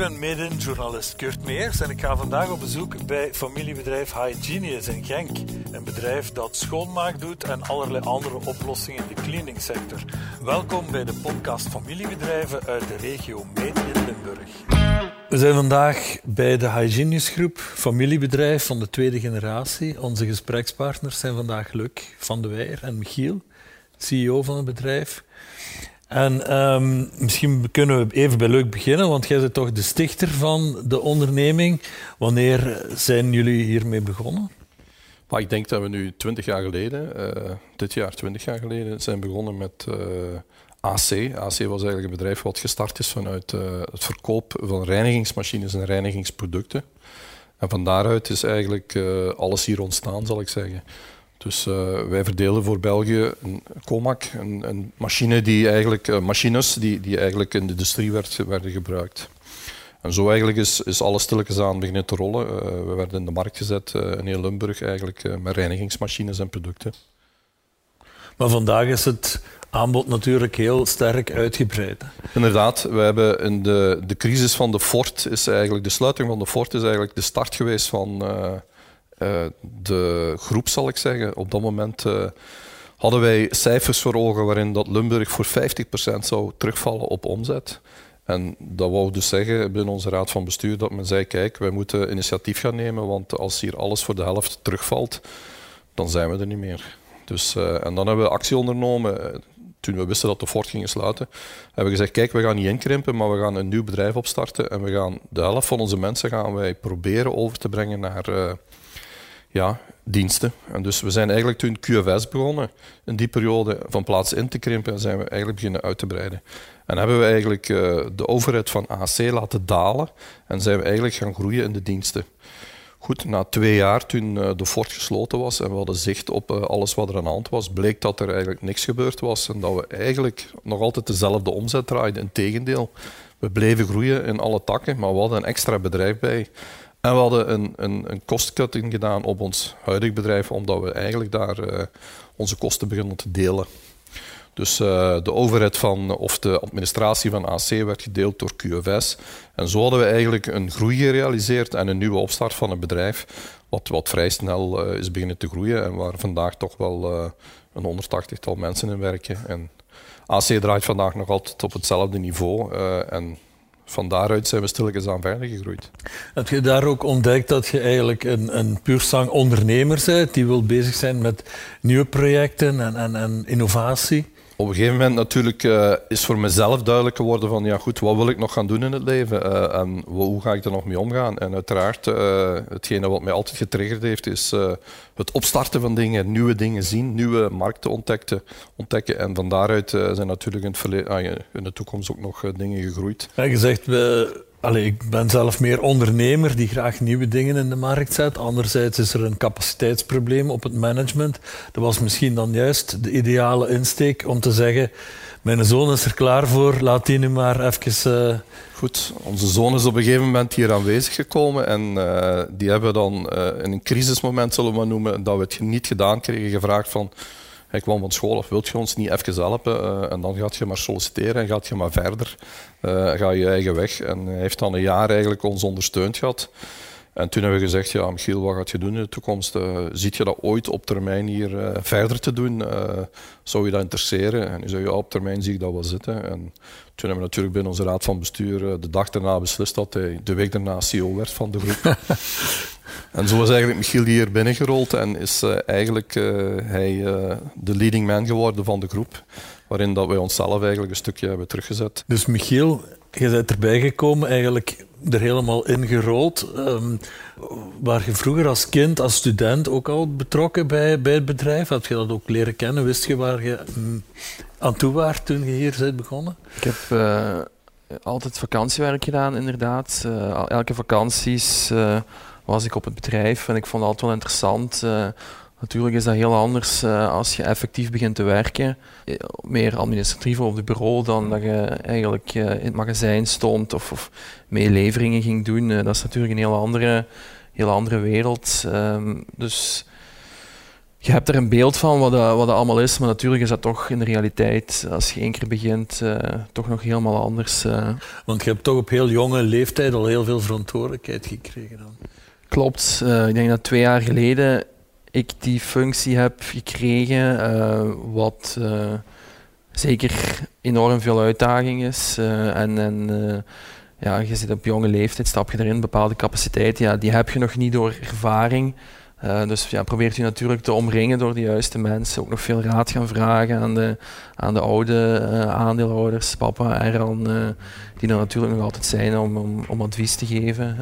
ben mede-journalist Kurt Meers en ik ga vandaag op bezoek bij familiebedrijf Hygienius in Genk. Een bedrijf dat schoonmaak doet en allerlei andere oplossingen in de cleaningsector. Welkom bij de podcast Familiebedrijven uit de regio Meet-Limburg. We zijn vandaag bij de Hygienius Groep, familiebedrijf van de tweede generatie. Onze gesprekspartners zijn vandaag Luc van de Weijer en Michiel, CEO van het bedrijf. En um, misschien kunnen we even bij Leuk beginnen, want jij bent toch de stichter van de onderneming. Wanneer zijn jullie hiermee begonnen? Maar ik denk dat we nu twintig jaar geleden, uh, dit jaar twintig jaar geleden, zijn begonnen met uh, AC. AC was eigenlijk een bedrijf wat gestart is vanuit uh, het verkoop van reinigingsmachines en reinigingsproducten. En van daaruit is eigenlijk alles hier ontstaan, zal ik zeggen. Dus uh, wij verdelen voor België een Comac, een, een machine die eigenlijk, uh, machines die, die eigenlijk in de industrie werd, werden gebruikt. En zo eigenlijk is, is alles stilletjes aan beginnen te rollen. Uh, we werden in de markt gezet in heel Limburg eigenlijk met reinigingsmachines en producten. Maar vandaag is het aanbod natuurlijk heel sterk uitgebreid. Inderdaad, we hebben in de, de crisis van de Fort is eigenlijk, de sluiting van de Fort is eigenlijk de start geweest van uh, de groep, zal ik zeggen. Op dat moment uh, hadden wij cijfers voor ogen waarin dat Limburg voor 50% zou terugvallen op omzet. En dat wou dus zeggen binnen onze raad van bestuur dat men zei, kijk, wij moeten initiatief gaan nemen, want als hier alles voor de helft terugvalt, dan zijn we er niet meer. Dus, uh, en dan hebben we actie ondernomen. Toen we wisten dat de Fort ging sluiten, hebben we gezegd, kijk, we gaan niet inkrimpen, maar we gaan een nieuw bedrijf opstarten en we gaan de helft van onze mensen gaan wij proberen over te brengen naar ja, diensten. En dus we zijn eigenlijk toen QFS begonnen, in die periode van plaats in te krimpen, en zijn we eigenlijk beginnen uit te breiden. En hebben we eigenlijk uh, de overheid van AC laten dalen en zijn we eigenlijk gaan groeien in de diensten. Goed, na twee jaar, toen uh, de fort gesloten was en we hadden zicht op uh, alles wat er aan de hand was, bleek dat er eigenlijk niks gebeurd was en dat we eigenlijk nog altijd dezelfde omzet draaiden. Integendeel, we bleven groeien in alle takken, maar we hadden een extra bedrijf bij. En we hadden een, een, een cost-cutting gedaan op ons huidig bedrijf, omdat we eigenlijk daar uh, onze kosten beginnen te delen. Dus uh, de overheid van, of de administratie van AC werd gedeeld door QFS. En zo hadden we eigenlijk een groei gerealiseerd en een nieuwe opstart van een bedrijf, wat, wat vrij snel uh, is beginnen te groeien en waar vandaag toch wel een 180-tal mensen in werken. En AC draait vandaag nog altijd op hetzelfde niveau. en van daaruit zijn we stilletjes aan verder gegroeid. Heb je daar ook ontdekt dat je eigenlijk een, een puursang ondernemer bent die wil bezig zijn met nieuwe projecten en, en, en innovatie? Op een gegeven moment natuurlijk uh, is voor mezelf duidelijk geworden van ja goed, wat wil ik nog gaan doen in het leven uh, en hoe ga ik er nog mee omgaan? En uiteraard, uh, hetgene wat mij altijd getriggerd heeft, is het opstarten van dingen, nieuwe dingen zien, nieuwe markten ontdekken. ontdekken. En van daaruit zijn natuurlijk in, het verleden, ah, in de toekomst ook nog dingen gegroeid. Ja, je zegt, we Allee, ik ben zelf meer ondernemer die graag nieuwe dingen in de markt zet. Anderzijds is er een capaciteitsprobleem op het management. Dat was misschien dan juist de ideale insteek om te zeggen: Mijn zoon is er klaar voor, laat die nu maar even. Uh... Goed, onze zoon is op een gegeven moment hier aanwezig gekomen en uh, die hebben dan uh, in een crisismoment, zullen we maar noemen, dat we het niet gedaan kregen, gevraagd van hij kwam van school af, wilt je ons niet even helpen? Uh, en dan gaat je maar solliciteren en gaat je maar verder. Uh, ga je eigen weg. En hij heeft dan een jaar eigenlijk ons ondersteund gehad. En toen hebben we gezegd, ja Michiel, wat gaat je doen in de toekomst? Uh, ziet je dat ooit op termijn hier verder te doen? Zou je dat interesseren? En hij zei, ja, op termijn zie ik dat wel zitten. En toen hebben we natuurlijk binnen onze raad van bestuur de dag daarna beslist dat hij de week daarna CEO werd van de groep. En zo is eigenlijk Michiel hier binnengerold en is uh, eigenlijk uh, hij uh, de leading man geworden van de groep. Waarin dat wij onszelf eigenlijk een stukje hebben teruggezet. Dus Michiel, je bent erbij gekomen, eigenlijk er helemaal ingerold. Um, waar je vroeger als kind, als student ook al betrokken bij, bij het bedrijf? Had je dat ook leren kennen? Wist je waar je mm, aan toe was toen je hier bent begonnen? Ik heb altijd vakantiewerk gedaan, inderdaad. elke vakanties was ik op het bedrijf en ik vond het altijd wel interessant. Uh, natuurlijk is dat heel anders uh, als je effectief begint te werken. Eh, meer administratief op het bureau dan dat je eigenlijk in het magazijn stond of, of meeleveringen ging doen. dat is natuurlijk een heel andere, heel andere wereld. Um, dus je hebt er een beeld van wat dat, wat dat allemaal is, maar natuurlijk is dat toch in de realiteit, als je één keer begint, toch nog helemaal anders. Want je hebt toch op heel jonge leeftijd al heel veel verantwoordelijkheid gekregen dan. Klopt. Uh, ik denk dat twee jaar geleden ik die functie heb gekregen, wat zeker enorm veel uitdaging is. en, en ja, je zit op jonge leeftijd, stap je erin, bepaalde capaciteiten, ja, die heb je nog niet door ervaring. Dus ja, probeert u natuurlijk te omringen door de juiste mensen. Ook nog veel raad gaan vragen aan de, aan de oude aandeelhouders, papa en die er natuurlijk nog altijd zijn om, om, om advies te geven.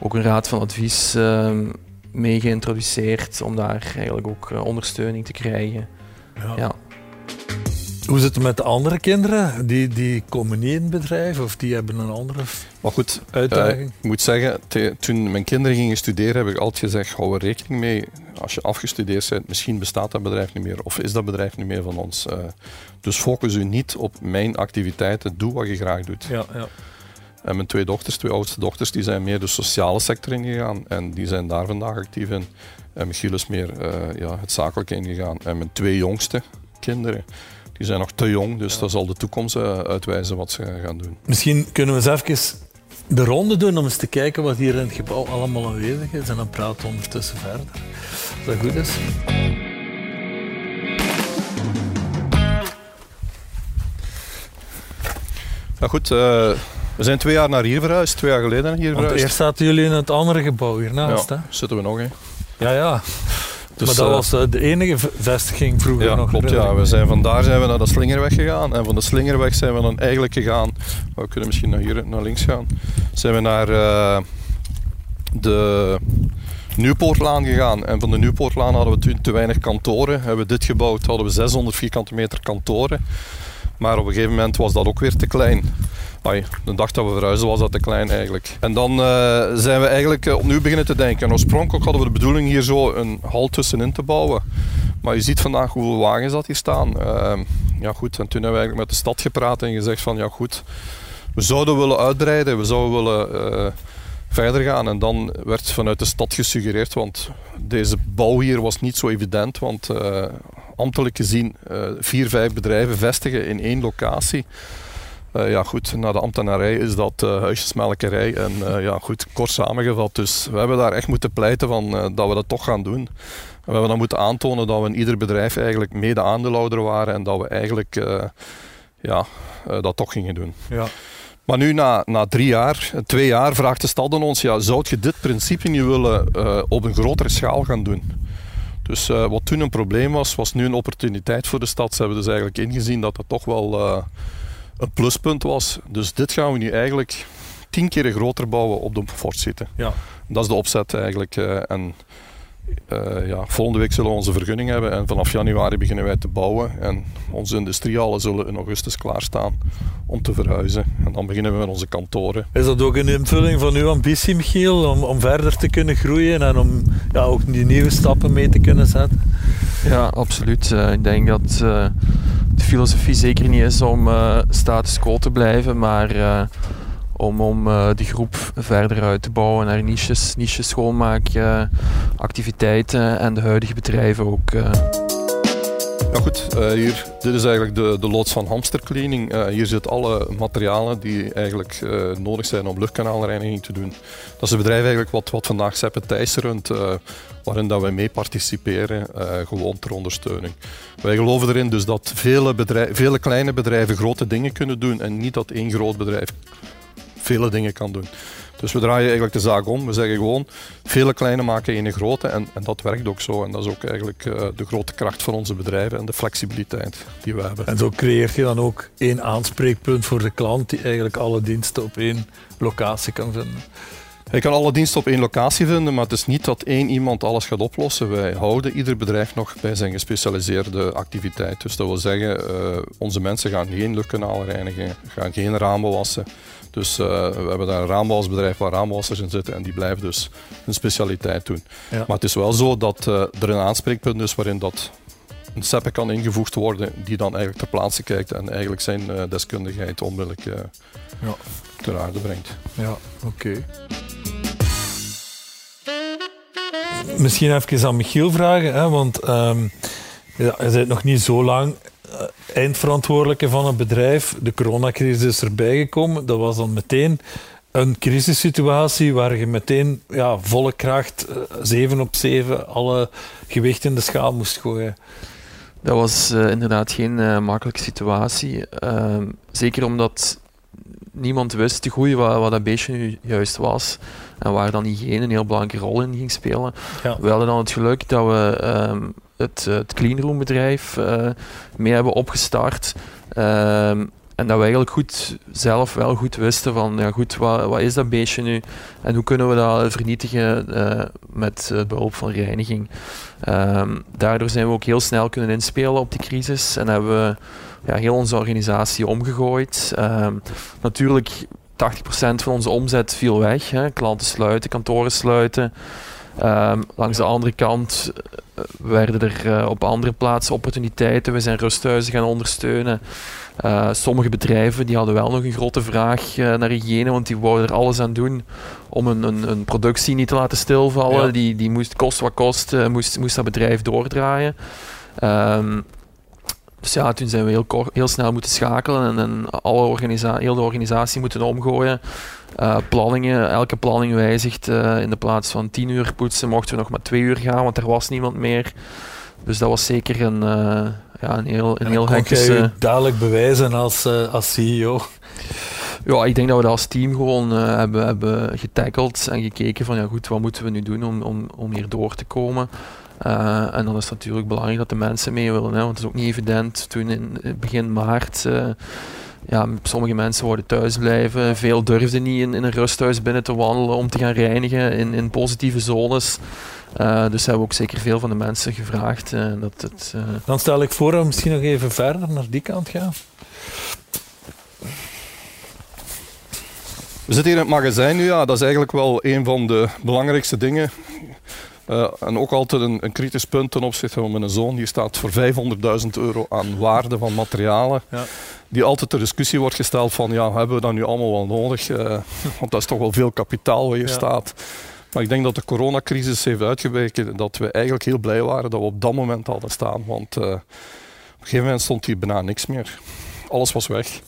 Ook een raad van advies ehm, mee geïntroduceerd om daar eigenlijk ook ondersteuning te krijgen. Ja. ja. Hoe zit het met de andere kinderen? Die, die komen niet in het bedrijf of die hebben een andere maar goed, uitdaging? Uh, ik moet zeggen, toen mijn kinderen gingen studeren heb ik altijd gezegd, hou er rekening mee. Als je afgestudeerd bent, misschien bestaat dat bedrijf niet meer of is dat bedrijf niet meer van ons. Uh, dus focus u niet op mijn activiteiten, doe wat je graag doet. Ja, ja. En mijn twee dochters, twee oudste dochters, die zijn meer de sociale sector ingegaan en die zijn daar vandaag actief in. En Michiel is meer uh, ja, het zakelijke ingegaan. En mijn twee jongste kinderen, die zijn nog te jong, dus dat zal de toekomst uh, uitwijzen wat ze gaan doen. Misschien kunnen we eens even de ronde doen om eens te kijken wat hier in het gebouw allemaal aanwezig is. En dan praten we ondertussen verder. Als dat goed is. Ja, goed, uh, we zijn twee jaar naar hier verhuisd, twee jaar geleden hier verhuisd. eerst zaten jullie in het andere gebouw hiernaast. Ja, hè? zitten we nog, hè? Ja, ja. Dus, maar dat uh, was uh, de enige vestiging vroeger ja, nog. Klopt, ja. We zijn vandaar zijn we naar de Slingerweg gegaan. En van de Slingerweg zijn we dan eigenlijk gegaan. We kunnen misschien naar hier naar links gaan. Zijn we naar uh, de Nieuwpoortlaan gegaan. En van de Nieuwpoortlaan hadden we toen te weinig kantoren. Hebben we dit gebouwd, hadden we 600 vierkante meter kantoren. Maar op een gegeven moment was dat ook weer te klein. Ay, de dag dat we verhuisden was dat te klein eigenlijk. En dan uh, zijn we eigenlijk uh, opnieuw beginnen te denken. En oorspronkelijk hadden we de bedoeling hier zo een hal tussenin te bouwen. Maar je ziet vandaag hoeveel wagens dat hier staan. Uh, ja goed, en toen hebben we eigenlijk met de stad gepraat en gezegd van ja goed, we zouden willen uitbreiden, we zouden willen verder gaan. En dan werd vanuit de stad gesuggereerd, want deze bouw hier was niet zo evident, want ambtelijk gezien vier, vijf bedrijven vestigen in één locatie. Uh, ja, goed, na de ambtenarij is dat uh, huisjesmelkerij. En uh, ja, goed, kort samengevat. Dus we hebben daar echt moeten pleiten van, dat we dat toch gaan doen. we hebben dan moeten aantonen dat we in ieder bedrijf eigenlijk mede aandeelhouder waren en dat we eigenlijk ja, dat toch gingen doen. Ja. Maar nu, na, na drie jaar, twee jaar, vraagt de stad aan ons: ja, zou je dit principe niet willen op een grotere schaal gaan doen? Dus wat toen een probleem was, was nu een opportuniteit voor de stad. Ze hebben dus eigenlijk ingezien dat dat toch wel een pluspunt was. Dus dit gaan we nu eigenlijk tien keer groter bouwen op de fort zitten. Ja. Dat is de opzet eigenlijk. En uh, ja, volgende week zullen we onze vergunning hebben en vanaf januari beginnen wij te bouwen. En onze industriehallen zullen in augustus klaarstaan om te verhuizen. En dan beginnen we met onze kantoren. Is dat ook een invulling van uw ambitie, Michiel, om, om verder te kunnen groeien en om ja, ook die nieuwe stappen mee te kunnen zetten? Ja, absoluut. Uh, ik denk dat uh, de filosofie zeker niet is om uh, status quo te blijven, maar om, om uh, die groep verder uit te bouwen naar niches, niches schoonmaakactiviteiten en de huidige bedrijven ook. Uh. Ja goed, hier, dit is eigenlijk de, de loods van hamstercleaning. Uh, hier zitten alle materialen die eigenlijk nodig zijn om luchtkanaalreiniging te doen. Dat is een bedrijf eigenlijk wat, wat vandaag Seppe Thijs runt, waarin dat wij mee participeren, gewoon ter ondersteuning. Wij geloven erin dus dat vele, bedrijf, vele kleine bedrijven grote dingen kunnen doen en niet dat één groot bedrijf vele dingen kan doen. Dus we draaien eigenlijk de zaak om. We zeggen gewoon, vele kleine maken één grote en, en dat werkt ook zo. En dat is ook eigenlijk uh, de grote kracht van onze bedrijven en de flexibiliteit die we hebben. En zo creëert je dan ook één aanspreekpunt voor de klant die eigenlijk alle diensten op één locatie kan vinden. Je kan alle diensten op één locatie vinden, maar het is niet dat één iemand alles gaat oplossen. Wij houden ieder bedrijf nog bij zijn gespecialiseerde activiteit. Dus dat wil zeggen, uh, onze mensen gaan geen luchtkanalen reinigen, gaan geen ramen wassen. Dus uh, we hebben daar een raamwasbedrijf waar raamwassers in zitten en die blijven dus een specialiteit doen. Ja. Maar het is wel zo dat uh, er een aanspreekpunt is waarin dat een seppe kan ingevoegd worden die dan eigenlijk ter plaatse kijkt en eigenlijk zijn deskundigheid onmiddellijk ja. Ter aarde brengt. Ja, oké. Okay. misschien even aan Michiel vragen, hè, want um, ja, je bent nog niet zo lang uh, eindverantwoordelijke van een bedrijf. De coronacrisis is erbij gekomen. Dat was dan meteen een crisissituatie waar je meteen ja, volle kracht, uh, 7 op 7, alle gewicht in de schaal moest gooien. Dat was uh, inderdaad geen uh, makkelijke situatie. Uh, zeker omdat niemand wist te goed wat, wat dat beestje nu juist was. En waar dan hygiëne een heel belangrijke rol in ging spelen. Ja. We hadden dan het geluk dat we um, het, het cleanroom bedrijf uh, mee hebben opgestart. Um, en dat we eigenlijk goed zelf wel goed wisten van ja goed, wat, wat is dat beestje nu en hoe kunnen we dat vernietigen uh, met behulp van reiniging. Um, daardoor zijn we ook heel snel kunnen inspelen op die crisis en hebben we ja, heel onze organisatie omgegooid. Um, natuurlijk 80% van onze omzet viel weg. Hè. Klanten sluiten, kantoren sluiten. Um, langs de andere kant uh, werden er uh, op andere plaatsen opportuniteiten. We zijn rusthuizen gaan ondersteunen. Uh, sommige bedrijven die hadden wel nog een grote vraag naar hygiëne, want die wouden er alles aan doen om een, een, een productie niet te laten stilvallen. Ja. Die, die moest, kost wat kost, moest, moest dat bedrijf doordraaien. Um, dus ja, toen zijn we heel, heel snel moeten schakelen en, en alle organisa heel de organisatie moeten omgooien. Uh, planningen, elke planning wijzigt. Uh, in de plaats van 10 uur poetsen mochten we nog maar 2 uur gaan, want er was niemand meer. Dus dat was zeker een, uh, ja, een heel, een en heel hectische... je dadelijk bewijzen als, als CEO? Ja, ik denk dat we dat als team gewoon hebben, hebben getackled en gekeken van ja goed, wat moeten we nu doen om, om, om hier door te komen. Uh, en dan is het natuurlijk belangrijk dat de mensen mee willen. Hè, want het is ook niet evident. Toen in begin maart, uh, ja, sommige mensen worden thuis blijven. Veel durfden niet in, in, een rusthuis binnen te wandelen om te gaan reinigen in, in positieve zones. Uh, dus hebben we ook zeker veel van de mensen gevraagd. dat het, Dan stel ik voor dat we misschien nog even verder naar die kant gaan. We zitten hier in het magazijn nu. Ja, dat is eigenlijk wel een van de belangrijkste dingen. Uh, en ook altijd een, een, kritisch punt ten opzichte van mijn zoon. Hier staat voor 500.000 euro aan waarde van materialen. Ja. Die altijd ter discussie wordt gesteld van ja, hebben we dat nu allemaal wel nodig? Uh, want dat is toch wel veel kapitaal wat hier ja. staat. Maar ik denk dat de coronacrisis heeft uitgeweken dat we eigenlijk heel blij waren dat we op dat moment hadden staan. Want uh, op een gegeven moment stond hier bijna niks meer. Alles was weg.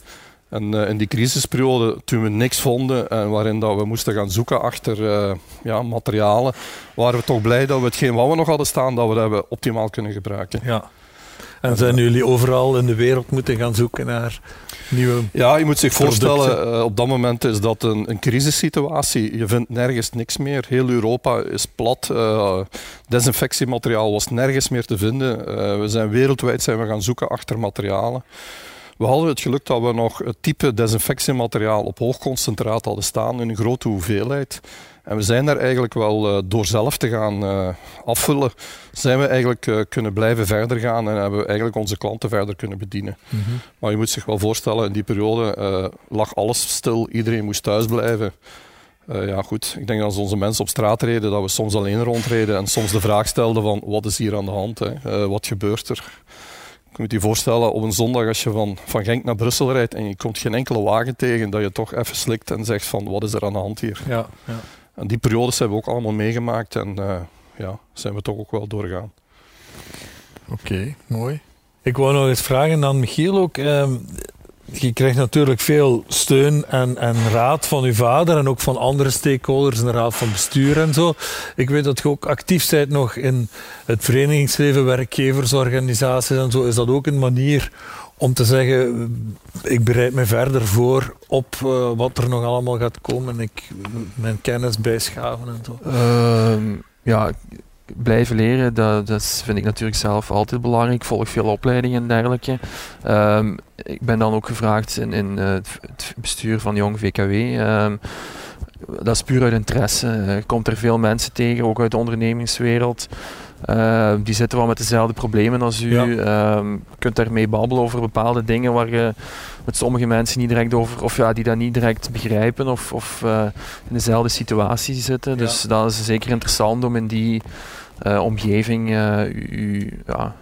En uh, in die crisisperiode, toen we niks vonden en waarin dat we moesten gaan zoeken achter uh, ja, materialen, waren we toch blij dat we hetgeen wat we nog hadden staan, dat we dat hebben optimaal kunnen gebruiken. Ja. En zijn jullie overal in de wereld moeten gaan zoeken naar nieuwe Ja, je moet zich voorstellen, uh, op dat moment is dat een, een crisissituatie. Je vindt nergens niks meer. Heel Europa is plat. Uh, desinfectiemateriaal was nergens meer te vinden. Uh, we zijn wereldwijd zijn we gaan zoeken achter materialen. We hadden het geluk dat we nog het type desinfectiemateriaal op hoog concentraat hadden staan in een grote hoeveelheid. En we zijn daar eigenlijk wel uh, door zelf te gaan uh, afvullen, zijn we eigenlijk uh, kunnen blijven verder gaan en hebben we eigenlijk onze klanten verder kunnen bedienen. Mm -hmm. Maar je moet zich wel voorstellen, in die periode lag alles stil, iedereen moest thuis blijven. ja goed, ik denk dat als onze mensen op straat reden, dat we soms alleen rondreden en soms de vraag stelden van wat is hier aan de hand, hè? wat gebeurt er? Je moet je voorstellen, op een zondag als je van, van Genk naar Brussel rijdt en je komt geen enkele wagen tegen, dat je toch even slikt en zegt van wat is er aan de hand hier. Ja, ja. En die periodes hebben we ook allemaal meegemaakt en uh, ja, zijn we toch ook wel doorgaan. Oké, okay, mooi. Ik wou nog eens vragen aan Michiel ook. Uh, je krijgt natuurlijk veel steun en, en, raad van uw vader en ook van andere stakeholders en de raad van bestuur en zo. Ik weet dat je ook actief bent nog in het verenigingsleven, werkgeversorganisaties en zo. Is dat ook een manier om te zeggen, ik bereid me verder voor op uh, wat er nog allemaal gaat komen en ik mijn kennis bijschaven en zo? Uh, ja, blijven leren, dat, dat, vind ik natuurlijk zelf altijd belangrijk. Ik volg veel opleidingen en dergelijke. Um, ik ben dan ook gevraagd in, in uh, het bestuur van Jong VKW. Ehm, dat is puur uit interesse. Je komt er veel mensen tegen, ook uit de ondernemingswereld. Uh, die zitten wel met dezelfde problemen als u. Ja. Uh, je kunt daarmee babbelen over bepaalde dingen waar je met sommige mensen niet direct over, of ja, die dat niet direct begrijpen of, of uh, in dezelfde situatie zitten. Ja. Dus dat is zeker interessant om in die uh, omgeving uh, u, ja,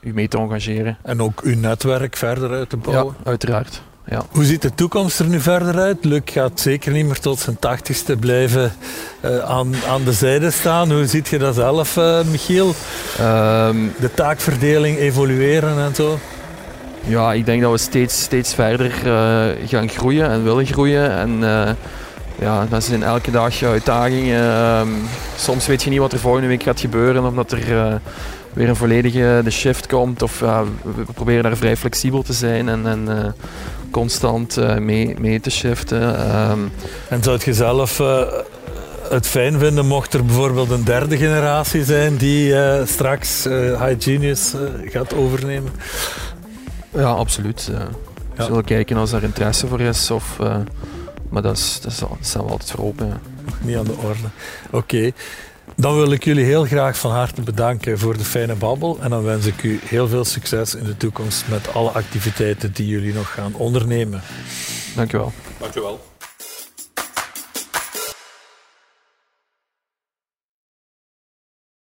u mee te engageren. En ook uw netwerk verder uit te bouwen? Ja, uiteraard. Ja. Hoe ziet de toekomst er nu verder uit? Luc gaat zeker niet meer tot zijn tachtigste blijven uh, aan, aan de zijde staan. Hoe ziet je dat zelf, uh, Michiel? Um, de taakverdeling evolueren en zo? Ja, ik denk dat we steeds, steeds verder uh, gaan groeien en willen groeien. En ja, dat zijn elke dag uitdagingen. Ehm, soms weet je niet wat er volgende week gaat gebeuren, omdat er weer een volledige de shift komt. Of we proberen daar vrij flexibel te zijn en, en constant uh, mee, mee te shiften. Um, en zou je zelf uh, het fijn vinden mocht er bijvoorbeeld een derde generatie zijn die uh, straks High Genius gaat overnemen? Ja, absoluut. We ja. zullen kijken als er interesse voor is. Of, maar dat, is, dat, is, dat staan we altijd voor open. Ja. Niet aan de orde. Oké. Okay. Dan wil ik jullie heel graag van harte bedanken voor de fijne babbel. En dan wens ik u heel veel succes in de toekomst met alle activiteiten die jullie nog gaan ondernemen. Dank u